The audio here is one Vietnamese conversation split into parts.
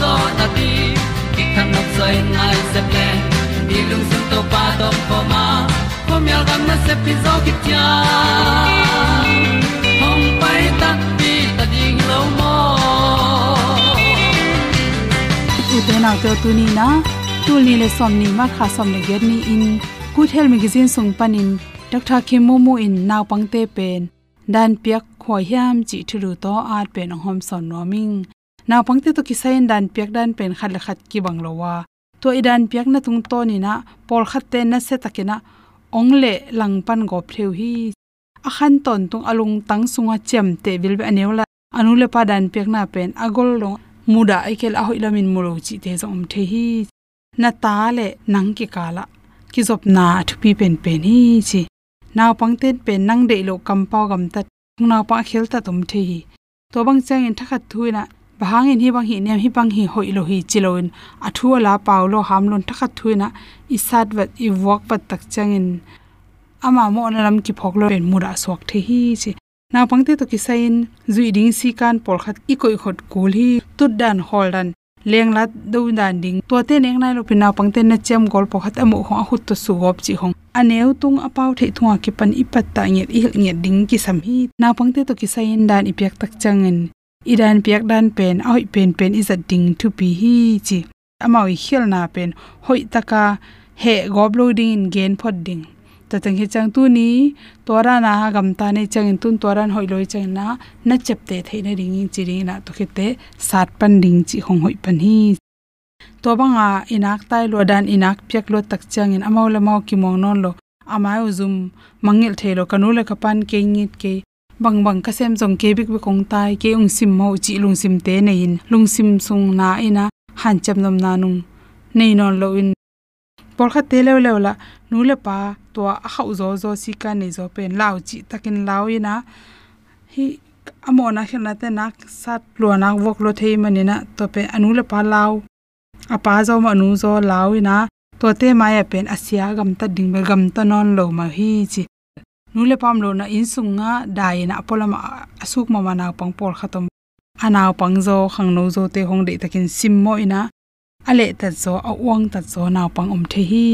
zo na ti ki kan nok sai nai se ple ni lung sun to pa to pa ma. Ko myal gam na se pi zo ki tia hom pai ta ti ta ding lo mo u te na to tu ni na tu ni le som ni ma kha som le get ni in. Good health magazine sung panin dr kim momo in naw pangte pen dan piak khoi hiam chi thulu to at pen hom son noming naw pangte to kisain dan piak dan pen khat le khat ki banglowa. To idan piak na tung to ni na, pol khat te na se takina ongle langpan go phreu hi. Akhan ton tung alung tang sunga chem te bil be anewla anule pa dan piak na pen, agol long muda aikel a hoilamin muro chi te zom the hi. Na ta le nang ki kala ki zop na thupi pen pen hi chi. Naw pangten pen nang de lo kampau gam ta naw pa khel ta tum the hi. To bang chang in thakhat thuina bahang in hi bang hi nem hi bang hi hoi lo hi chiloin. Athu ala paulo hamlon thakhat thuina, isat wat i wak pat tak changin. Ama mo nalam ki phoklo pen mura swak the hi chi. Na pangte to ki sain, zui ding si kan por khat i koi khot kul hi, tut dan, hol dan. Leng lat do dan ding. To te neng nai lo Na pangte na chem gol po khat amu ho hut to su gop chi hong. Aneu tung apau the thunga ki pan ipat ta nge i nge ding ki sam hi. Na pangte to ki sain dan ipyak tak changin idan piak dan pen oi pen pen is a ding to be hi chi. Amau khel na pen hoi taka he gob lo ding in gen phot ding. Ta tang hi chang tu ni tora na gam ta ne chang in tun toran hoi loi chang na na chep te thei na ring chi ring na to khite sat pan ding chi hong hoi pan hi. To banga inak tai lo dan inak pyak lo tak chang in amau la mau ki mong non lo. Amai uzum mangil thelo kanu le kapan ke ngit ke bang bang ka sem jong ke bik bi kong tai, ke ung sim mo chi lung sim te nei in. Lung sim sung na e ina han cham nam na nung. Nei non lo in. Por kha te le le la, nu le pa to a hau zo zo si ka nei zo pen. Lao chi takin lao e ina hi amona khna te nak sat lo na wok lo thei mani na, to pe anu le pa lao. A pa zo ma nu zo lao e ina to te ma ya pen asia gam ta ding be gam ta non lo ma hi chi nule pam lo na in sunga dai na polama asuk mama na pangpol khatom. Anaw pangzo khangno zo te hongde takin simmo ina ale ta zo, a wang ta zo na pang om the hi.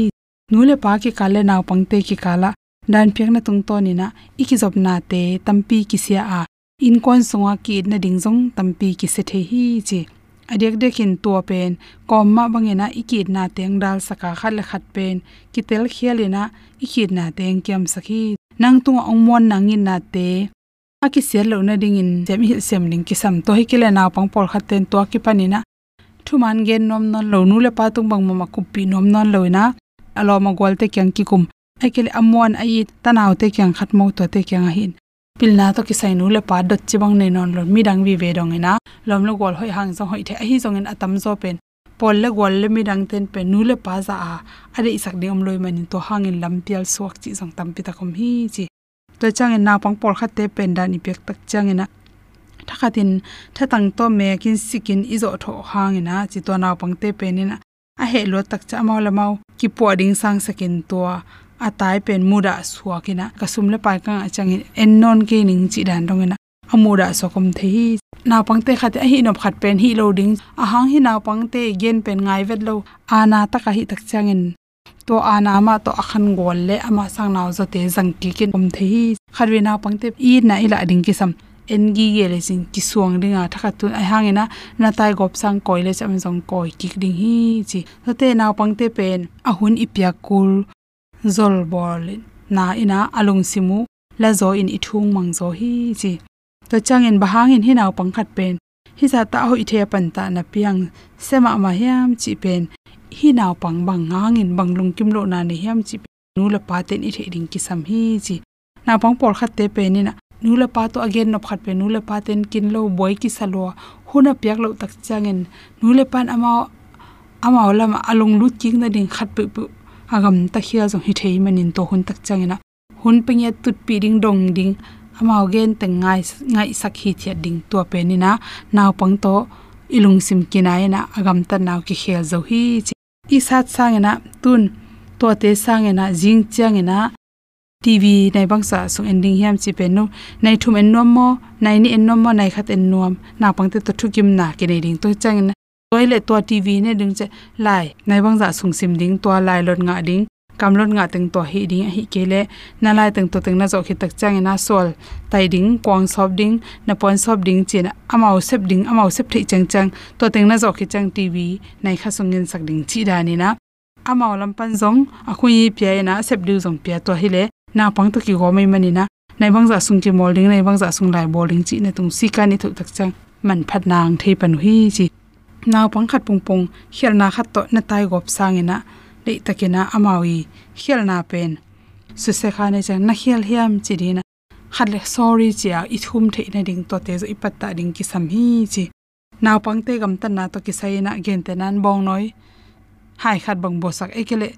Nule pa ki kale na pang te ki kala. Dan pek na tung to ni na iki job na te tampi ki sia a. In kon songa ki na ding jong tampi ki se the hi chi. Adek dekhin to pen, kom ma bangena ikit na teng dal saka khal khat pen. Kitel khialina ikit na teng kyam sakhi nang tu ongmon nangin na te. Aki sel lo na ding in jem hi sem ning ki sam to hi kile na pang por khaten to ki panina thuman gen nom non lo nu le pa tung bang ma kupi nom non lo na alo ma gol te kyang ki kum. Ai kele amon ai tanaw te kyang, khat mo to te kyang hin. Pilna to ki sai nu le pa dot chi bang ne non lo mi dang vi ve dong ina. Lom lo gol hoi hang zo hoi the hi zong in atam zo pen pol le gol le mi dang ten pe nu le pa za a. Ade isak ding om loi manin to hangin lam pial suak chi jong tam pi ta kom hi chi. To chang en na pang por khat te pen dan pek tak chang ena thakhatin thatang to me kin sikin izo tho hangena chi to na pang te pen ina a. He lo tak cha mau la mau. Ki po ding sang sakin to a. Tai pen muda suakina kasum le pai ka chang en. Non ke ning chi dan dong ena amuda so kom the hi na pangte khat a hi no khat pen hi loading. A hang hi na pangte gen pen ngai vet lo. Ana ta hi tak changin to ana ma to akhan gol le ama sang naw zo te jang ki kin om the hi. Kharwe na pangte i na ila ding ki sam en gi ge le sing ki suang dinga thakha tu ai hangena na tai gop sang koi le cham jong koi ki ding hi chi. Te naw pangte pen ahun ipya kul. Zol bol na ina alung simu. La zo in ithung mang zo hi chi to changin bahangin hinaw pangkhat pen. Hi za ta ho ithe pan ta na piang sema ma hiam chi pen. Hi naw pang bang ngangin banglung kim lo na ni hiam chi nu la pa ten i the ding ki sam hi chi. Na pang por khat te pe ni na nu la pa to again no khat pe nu la pa ten kin lo boy ki salo huna piak lo tak changin. Nu le pan ama ama lama alung lut king na ding khat pe pu. Agam ta khia zo hi thei manin to hun tak changina. Hun pengya tut pi ding dong ding amao gen teng ngai ngai sakhi thia ding to pe ni na. Naw pang to ilung sim kinai na agam ta naw ki khel zo hi i sat sangena tun to te sangena jing changena tv nai bangsa so ending hiam chi pe no nai thum en nom mo, nai ni en nom mo, nai khat en nom na pangte to thukim na ke nei ding to changena toilet to tv ne ding che lai. Nai bangza sung sim ding to lai lot nga ding kamlon nga teng to hi ding, hi kele na lai teng to teng na zo khi tak chang na sol. Tai ding, kwang sop ding, na pon sop ding chin, amao sep ding, amao sep thei chang chang, to teng na zo khi chang tv nai kha sungin sak ding chi da ni na. Amao lam pan zong, a khui pya na sep du zong pya to hi le, na pang to ki go mai mani na. Nai bang za sung ki molding nai bang za sung lai bowling chi, na tung si ka ni thu tak chang, man phat nang thei pan hi chi. Naw pang khat pung pung khel na khat to, na tai gop sangena le takina amawi khel na pen. Su se kha ne chang na khel hiam chirina khatle sorry chia i thum the na ding to te zo ipatta ding ki sam hi chi. Naw pang te gam tan na to ki sai na gen te nan bong noi. Hai khat bang bo sak ekele.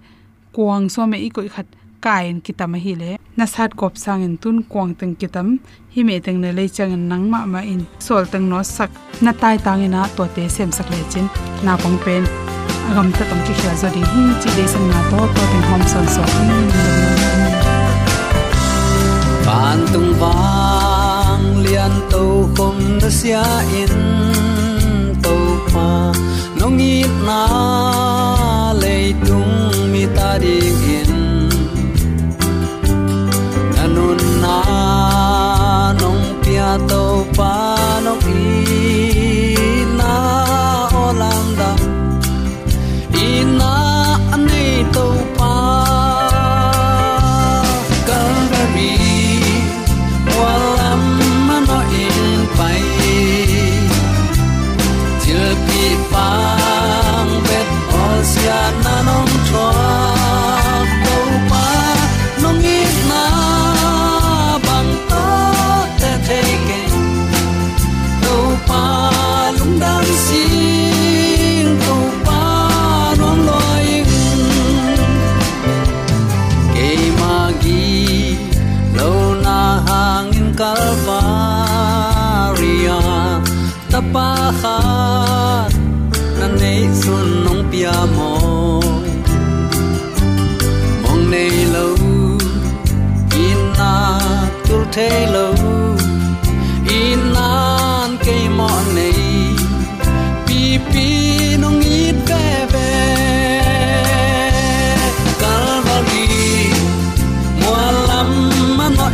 Kuang so me i koi khat kain kitam hi le. Na sat kop sang in tun kuang teng kitam. Hi me teng ne le chang nang ma ma in. Sol teng no sak. Na tai tang ina to te sem sak le chin. Na pang pen gam ta tong chi sha zo de hi chi de san na to to ten hom son so ban tung bang lian to khom na sia in to pa nong i na le tung mi ta ding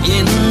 in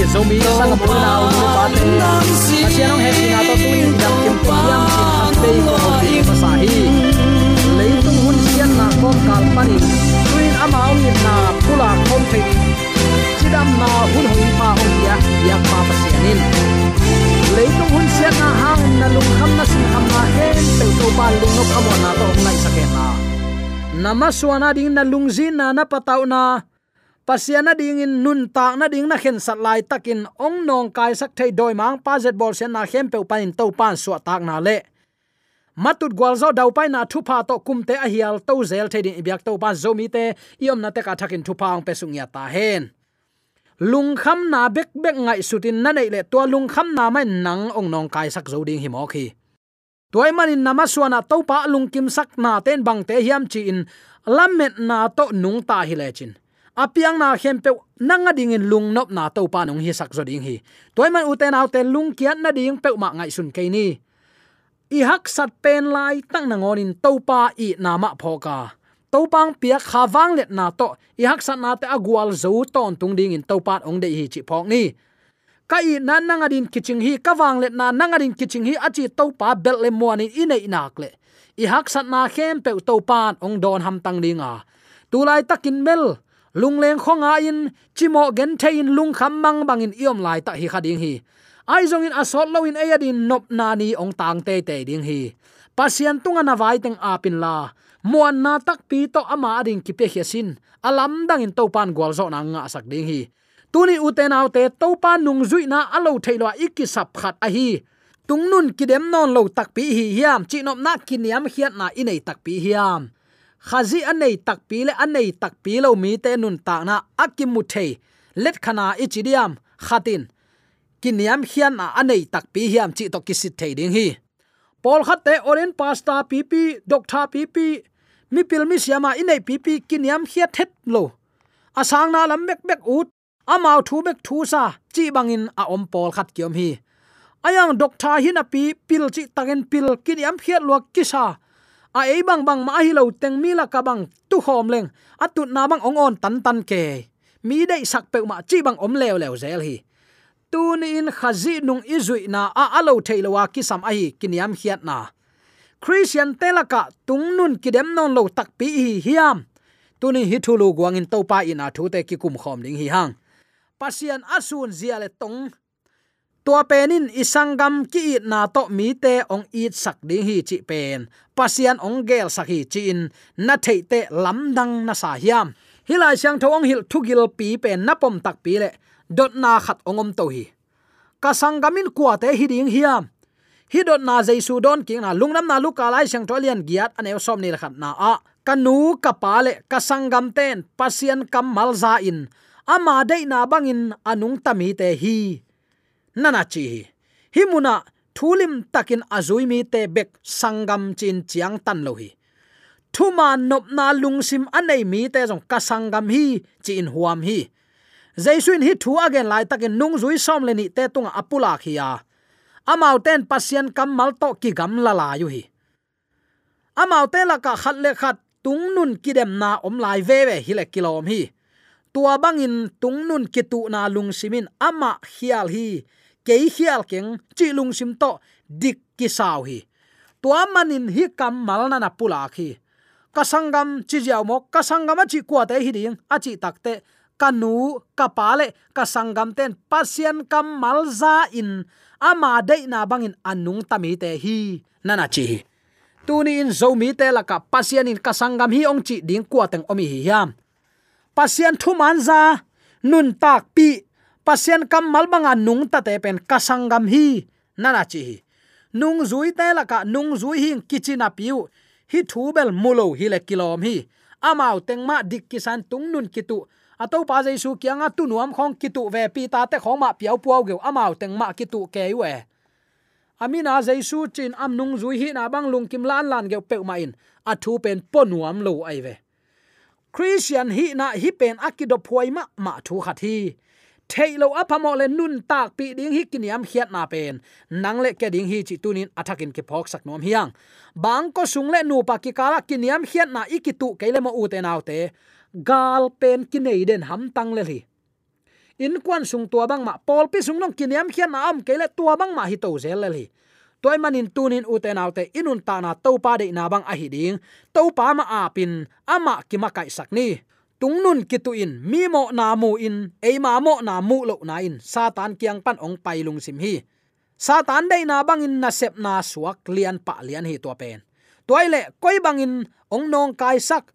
ko ngi pya pi zo mi sa ga mo na o ni pa te a sia no na to tu in dam kim pi yam sin han pe ko ho ti pa hi. Lei tung hun sian na ko kal pani tuin ama om ni na pula kom the chidam na hun hoi pa om ya ya pa pa sianin lei tung hun sian na hang na lung kham na sin kham na hen pe to pa lung no khamo na to ngai saketa namaswana ding na lungzin na na na pasiana ding in nun tak na ding na khen sat lai takin ong nong kai sak thei doi mang pa zet bol sen na khem pe panin to pan suwa tak na le. Matut gwalzo dau pai na thupa to kumte a hial to zel thedin ibyak to pan zomi te iom na te ka thakin thupa ang pe sung ya ta hen. Lung kham na bek bek ngai sutin na nei le to lung kham na mai nang ong nong kai sak zo ding hi mo khi. Toy manin nama suana to pa lung kim sak na ten bang te hiam chi in lamet na to nung ta hi le chin apiang na khem pe nanga ding in lung nop na to pa nong hi sak zo ding hi. Toy man uten out autte lung kiat na ding pe ma ngai sun ke ni. I hak sat pen lai tang na ngon in to pa i na ma pho ka. To pang pia kha wang let na to, i hak sat na te agwal zo ton tung ding in to pat ong de hi chi phok ni. Ka i na nanga din kiching hi, ka wang let na nanga din kiching hi achi to pa bel le mo ni i nei nak le. I hak sat na khem pe to pan ong don ham tang ding a. Tulai takin mel lungleng khonga in, chimo gen thein lung kham mang bang in iom lai ta hi khading hi. Ai zong in asol lo in ayadin nop na ni ong tang te te ding hi. Pasian tunga na vai teng apin la. Muan na tak pi to ama ading ki pe hiasin alam dang in topan gwal zo na nga sak ding hi. Tuni uten autte topan nung zui na alo thailo ikki sap khat a hi. Tung nun kidem non lo tak pi hi hiam. Chi nop na kiniam hiat na inei tak pi hiam khazi anei takpi le anei takpi lo mi te nun ta na akim mu let khana ichidiam khatin. Kiniam hian a anei takpi hiam chi to kisit thei ding hi. Pol khat te oren pasta pp doctor pp mi pil mi siama inei pp kiniam hia thet lo. Asang na lam mek mek ut amau thu bek thu sa, chi bangin a om pol khat kiom hi. Ayang doctor hin a pi pil chi tagen pil kiniam hia lo kisa a ei bang bang ma hi lo teng mi la ka bang tu khom leng. Atut na bang ong on tan tan ke. Mi dei sak pe ma chi bang om lew lew zel hi. Tun in khazi nung izui na a alo theilowa ki sam ai kiniam hiat na. Christian telaka tungnun kidem non lo tak pi hi hiam. Tuni hi thulu guangin topa ina thu te ki kum khom ding hi hang. Pasian asun zia le tong tua penin isangam ki it na to mi te ong it sak ding hi chi pen. Pasian ong gel sak hi chi in. Na thei te lam dang na sa hiam. Hilai siang thong hil thugil pi pen na pom tak pi le. Dot na khat ongom to hi. Ka sangamin kwa te hi ding hiam. Hi dot na jaisu don king na lungnam na lu kalai siang tolian giat anew som ni khat na a. Kanu kapale kasangam ten. Pasian kam malza in. Ama dei na bangin anung tami te hi nana chi hi himuna thulim takin azuimi te bek sangam chin chiang tan lo hi. Thuma nop na lungsim anei mi te jong kasangam hi chin huam hi. Jaisuin hi thu again lai takin nung zui som le ni te tunga apula khia amau ten pasien kam mal to ki gam la la yu hi. Amau te la ka khat le khat tung nun kidem na om lai ve ve hi le kilom hi. Tua bangin tung nun kitu na lung simin ama hial hi ke hial keng, chi lung sim to, dik ki sao hi. Tua manin hi kam mal na na pula khi. Kasangam chi jaw mo kasangam chi kwa te hi ding, a chi takte kanu kapale kasangam ten, pasien kam malza in. Ama de na bangin anung tami te hi nana chi. Tuni in zomi te la ka pasien in kasangam hi ong chi ding kwa teng omi hi yam pasien thu manza nun tak pi pasien kam malbanga nung ta te pen kasangam hi. Nana chi nung zui te la ka nung zui hi kichina piu. Hi thu bel mulo hi le kilom hi. Amao teng ma dik kisan tung nun kitu. Ato pa jaisu kyanga tu nuam khong kitu ve pi ta te khong ma piau puau ge amao teng ma kitu ke we amina jaisu chin am nung zui hi na bang lung kim lan lan ge pe ma in. A thu pen po nuam lo ai ve. Christian hi na hi pen akido phoi ma ma thu khat hi thailo apamo le nun tak pi ding hi kiniam khiat na pen. Nang le ke ding hi chi tunin athakin ke phok sak nom hiang. Bang ko sung le nu pa ki kala kiniam khiat na ikitu keile le mo u te naw te. Gal pen kinei den ham tang le hi in kwan sung tua bang ma pol pi sung nong kiniam khian na am keile tua bang ma hi to zel le hi toy manin tunin uten autte inun ta na to pa de na bang a hi ding. To pa ma apin ama ki ma kai sak tung nun ki in, mi mo na mu in e ma mo na mu lo na in. Satan kiang pan ong pai lung sim hi. Satan dei na bang in na sep na suak lian pa lian hi to pen. Toile koi bang in, ong nong kai sak.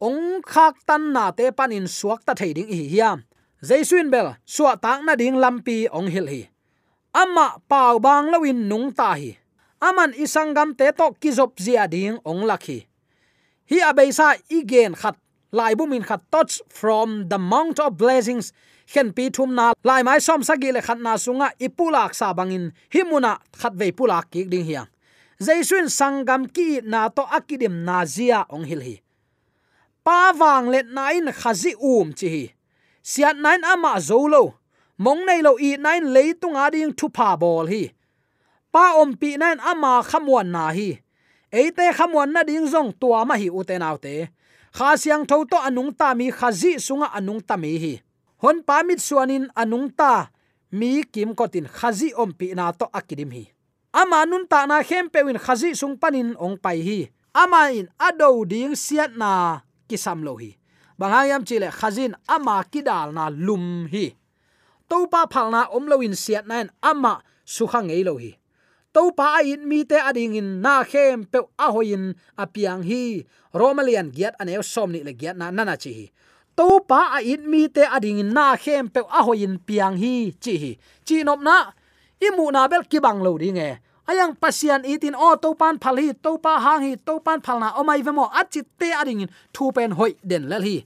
Ong khak tan na te panin suak ta thei ding hi hiam. Jaisuin bel suwa tak na ding lampi ong hil hi. Amma pau bang lawin nung ta hi. Aman isangam te to kizop zia ding ong lakhi hi. Abeisa igen khat lai bumin khat touch from the mount of blessings. Khen pi thum na lai mai som sagi le khat na sunga ipulak sa bangin himuna khat ve pulak ki ding hiang jaisun sangam ki na to akidim na zia ong hil hi. Pa wang let nain khazi um chi hi. Siat nain ama zolo mong nei lo i nain leitung ading thu pa bol hi. Pa om pi nain ama khamwan na hi. Eite khamwan na ding zong tua ma hi uten autte kha siang tho to anung ta mi, khazi sunga anung ta mi hi. Hon pa mit suanin anung ta mi kim kotin, khazi om pi na to akidim hi. Ama nun ta na hem pewin khazi sung panin ong pai hi. Ama in ado ding siat na kisam lo hi. Bangayam chile khazin ama kidal na lum hi. To pa phalna om lo in siat nan ama sukha ngei lo hi. To pa in mi te ading in na khem pe a hoin apiang hi romalian giat anew somni le giat na nana chi hi to pa a in mi te ading in na khem pe a hoin piang hi chi hi chi nop na imu na bel kibang lo ding e ayang pasian itin o to pan phal hi to pa hang hi to pan phal na omai vemo achi te ading in thu pen hoi den lel hi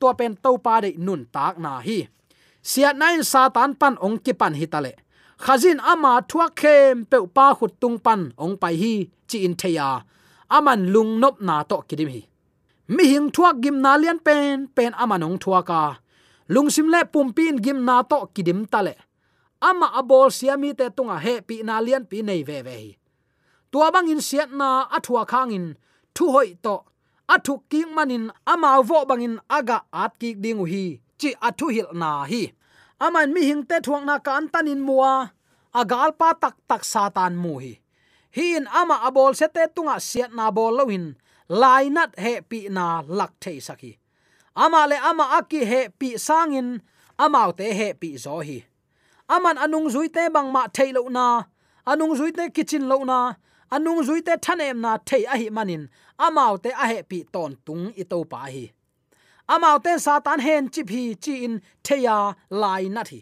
to pen to pa de nun tak na hi siat nain satan pan ong ki pan hi tale khazin ama thua khem pe pa khut tung pan ong pai hi chi in theya aman lung nop na to kidim hi. Mi hing thua gim na lian pen pen amanong lung sim le pumpin gim na to kidim tale ama abol siami te tunga he pi na lian pi nei ve ve tua bang in siat na athua khang in, thu hoi to. Athu king manin ama vo bangin aga at ki dingu hi, chi athu hil na hi aman mi hingte thuang na kan tanin muwa agal pa tak tak satan mu hi. Hin ama abol se te tunga siat na bol loin lainat he pi na lak thei saki ama le ama aki he pi sangin amau te he pi zo hi. Aman anung zui te bang ma thailo na, anung zui te kitchen lo na, anung zui te thanem na thei a hi manin amau te a he pi ton tung i to pa hi amau te satan hen chi phi chi in theya lai na thi.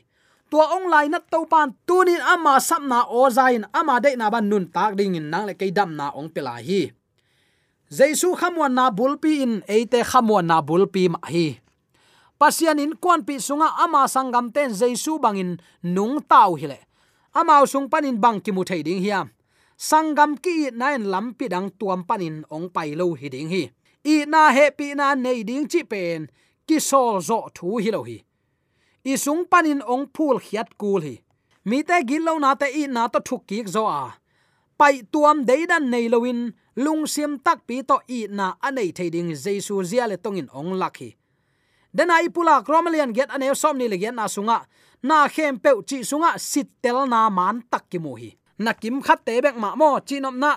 Tua ong lai na to pan tunin ama sapna o zain ama de na ban nun tak ding in nang le ke dam na ong pela hi. Jesu khamwa na bulpi in eite khamwa na bulpi ma hi. Pasian in kwan pi sunga ama sangam ten jesu bangin nung tau hile amao sung panin bang ki mu thei ding hiam sangam ki nain lampi dang tuam panin ong pai lo hi ding hi i na he pi na nei ding chi pen, ki sol zo thu hi lo hi. I sung panin ong phul khiat kul hi. Mi te gil lo na te i na to thuk ki zo a. Pai tuam deidan nei loin lung sim tak pi to i na anei thading jesu zia le tongin ong lakhi den ai pula kromelian get anew som ni le gen na sunga, na khem pe chi sunga sit tel na man tak ki mu hi. Na kim khat te bek ma mo, chi nom na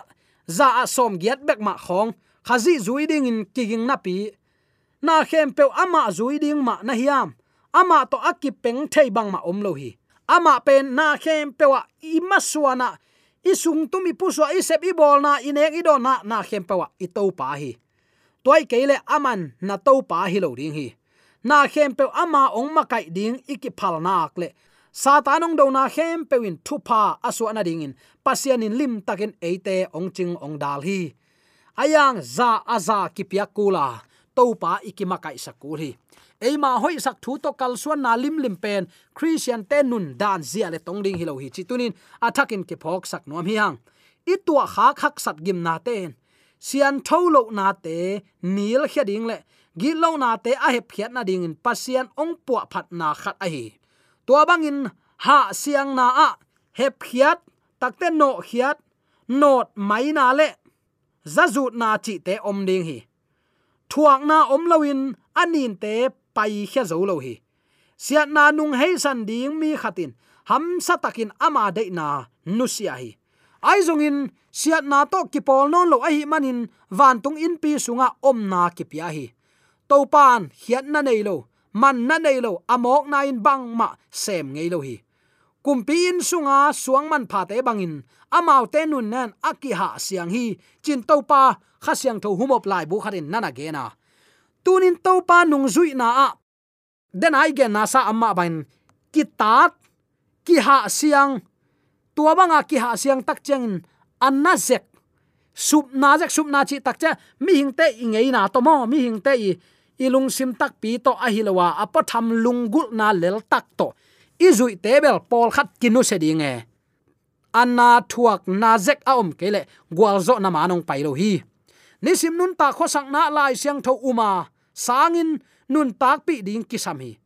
za a som giat bek ma khong khazi zui ding in kiging na pi. Na khem pe ama zui ding ma na hiam. Ama to akip peng thei bang ma om lo hi. Ama pen na khem pe wa ima suana isung tumi puswa isep i bol na inek ido do na na khem pe wa i to pa hi. Toy keile aman na to pa hi lo ding hi. Na khem pe ama ong ma kai ding iki phal nak le. Satanong do na khem pe win thu pa asu na ding in. Pasian in lim takin eite ong ching ong dal hi ayang za aza kipia kula topa pa iki kai sakul hi eima hoi sak thu to kal suan na lim lim pen, christian ten nun dan zia le tong ding hilo hi chi tunin athakin ke phok sak nom hi hang i kha khak sat gim na ten. Sian tholo na te nil khia ding le, gi lo na te a hep phiat na ding in pasian ong puwa phat na khat a hi. Tua bangin ha siang na a, hep khiat takte no khiat not mai na le zazut na chi te om ding hi. Thuak na om lawin anin te pai khia zo lo hi. Siat na nung hei san ding mi khatin, ham sa takin ama de na nu sia hi. Ai zong in siat na to ki pol non lo ai manin, van tung in pi sunga om na ki pia hi. To pan hiat na nei lo, man na nei lo, amok na in bang ma sem ngei lo hi kumpi in sunga suang man pha te bangin. Amau te nun nan aki ha siang hi. Chin to pa, kha siang tho humop lai bu kharin nana ge na. Tunin to pa nung zui na a. Den ai ge na sa amma bain. Ki tat ki ha siang. Tua banga ki ha siang tak cheng anna zek. Sup na zek, sup na chi tak cha mi hing te ingei na to mo mi hing te i. Ilung sim tak pi to a hilowa apatham lungul na lel tak to izui tebel pol khat, kinu se dinge anna thuak, na zek a om, kele gwal zo na manong pailo hi. Nisim nun ta kho sang na lai siang tho uma. Sangin nun tak pi ding kisam hi.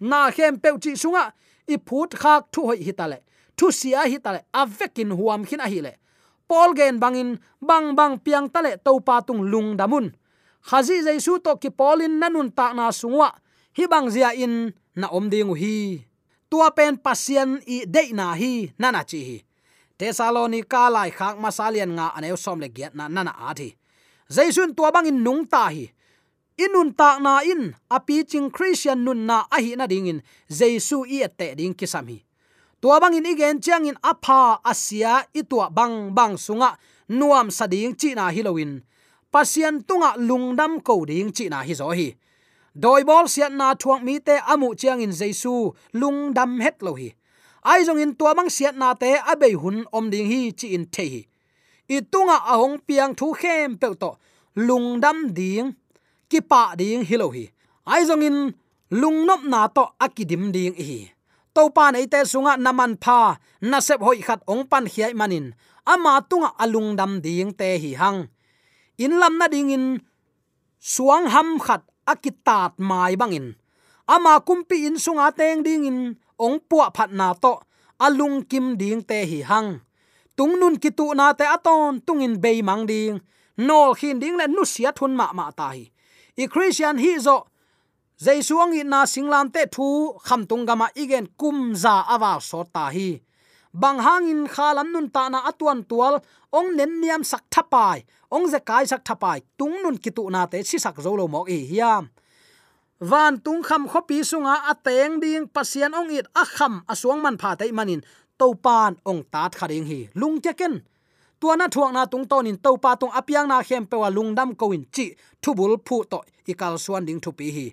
Na khem pe chi sunga, i phut khak thu hoi hitale thu sia hitale avekin huam khin a hi le. Pol gen bangin bang bang piang tale to pa tung lung damun khazi jaisu to ki polin nanun ta na sungwa hi bang zia in na om ding hi tua pen pasien i de na hi nana chi hi. Tesalonika lai khak masalian nga anew som le giat na nana a thi. Jaisun tua bang in nung ta hi. Inun ta na in api ching christian nun na a hi na ding in. Jaisu i ate ding kisami tua bang in igen chiang in apha asia itua bang bang sunga, nuam sading chi na hilowin pasien tunga lungdam ko ding chi na hi zo hi doi bol siat na thuak mi te amu chiang in jesu lungdam het lo hi ai jong in tua mang siat na te abei hun om ding hi chi in the hi i tunga ahong piang thu khem pe to lungdam ding, ki pa ding hi lo hi ai jong in lungnop na to akidim ding hi to pa nei te sunga naman pha, na sep hoi khat ong pan khiai manin ama tunga alungdam ding te hi hang in lam na ding in, suang ham khat akitat mai bangin ama kumpi in sunga teng ding in ong puwa phat na to, alung kim ding te hi hang. Tung nun ki tu na te aton tung in be mang ding. Nol khin ding le nu sia thun ma ma ta hi. I christian hi zo, jaisu i na singlam te thu, kham tung gama igen kum za awa so ta hi bang hangin khalam nun ta na atuan tual, ong nen niam sak thapai, ong ze kai sak thapai, tung nun kitu na te si sak zolo mo e hiam. Van tung kham khopi sunga ateng ding pasian ong it a kham asuang man pha tai manin to pan ong tat kharing hi, lung cheken tua na thuang na tung ton in to pa tung apiang na khem pewa lungdam koin chi, thubul phu to, ikal suan ding thupi hi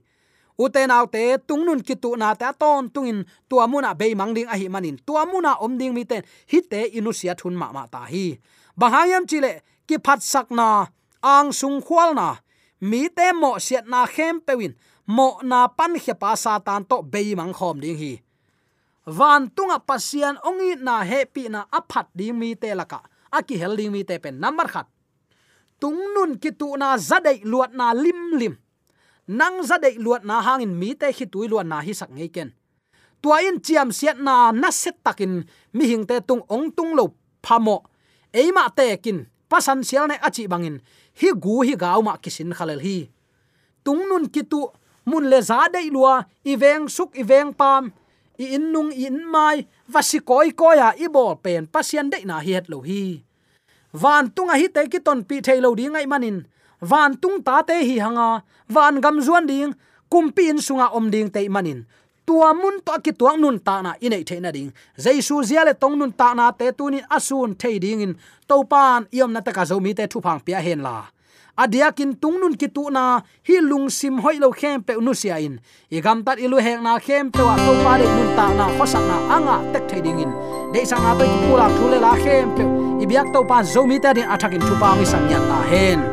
uten autte tungnun kitu na ta ton tungin tua muna be mangding a hi manin. Tua muna om ding mi ten hi te inusia thun ma ma ta hi. Bahayam chile, ki phat sak na, ang sung khwal na. Mi te mo siat na khem pewin mo na pan khia pa satan to be mang khom ding hi. Van tunga pasian ongi na happy na aphat ding mi te laka. Aki hel ding mi te pen. Number khat. Tungnun kitu na zadai luat na lim lim nang za dei luat na hangin mi te khi tui luat na hi sak ngei ken. Tua in chiam siat na na set takin, mi hing te tung ong tung lo phamo eima te kin, pasan sial ne achi bangin, hi gu hi gau ma kisin khalel hi. Tung nun kitu mun le za dei lua iveng suk iveng pam. I in nung in mai vasi koi koya i bol pen pasian dei na hi het lo hi. Van tunga hi te ki ton pi thei lo ding ai manin van tung ta te hi hanga. Van gam zuan ding. Kumpi in sunga om ding te manin. Tua mun to ki tuang nun ta na inei the na ding. Jaisu zia le tong nun ta na te tunin asun thei ding in. To pan iom na ta ka zo mi te thu phang pia hen la. Adia kin tung nun ki tu na, hi lung sim hoi lo khem pe nu sia in. I gam tat ilu hek na khem pe wa to pa de nun ta na khosak na anga tek thei ding in. De sa na to ki pula thu le la khem pe. I biak to pan zo mi te din athakin thu pa mi sam ya ta hen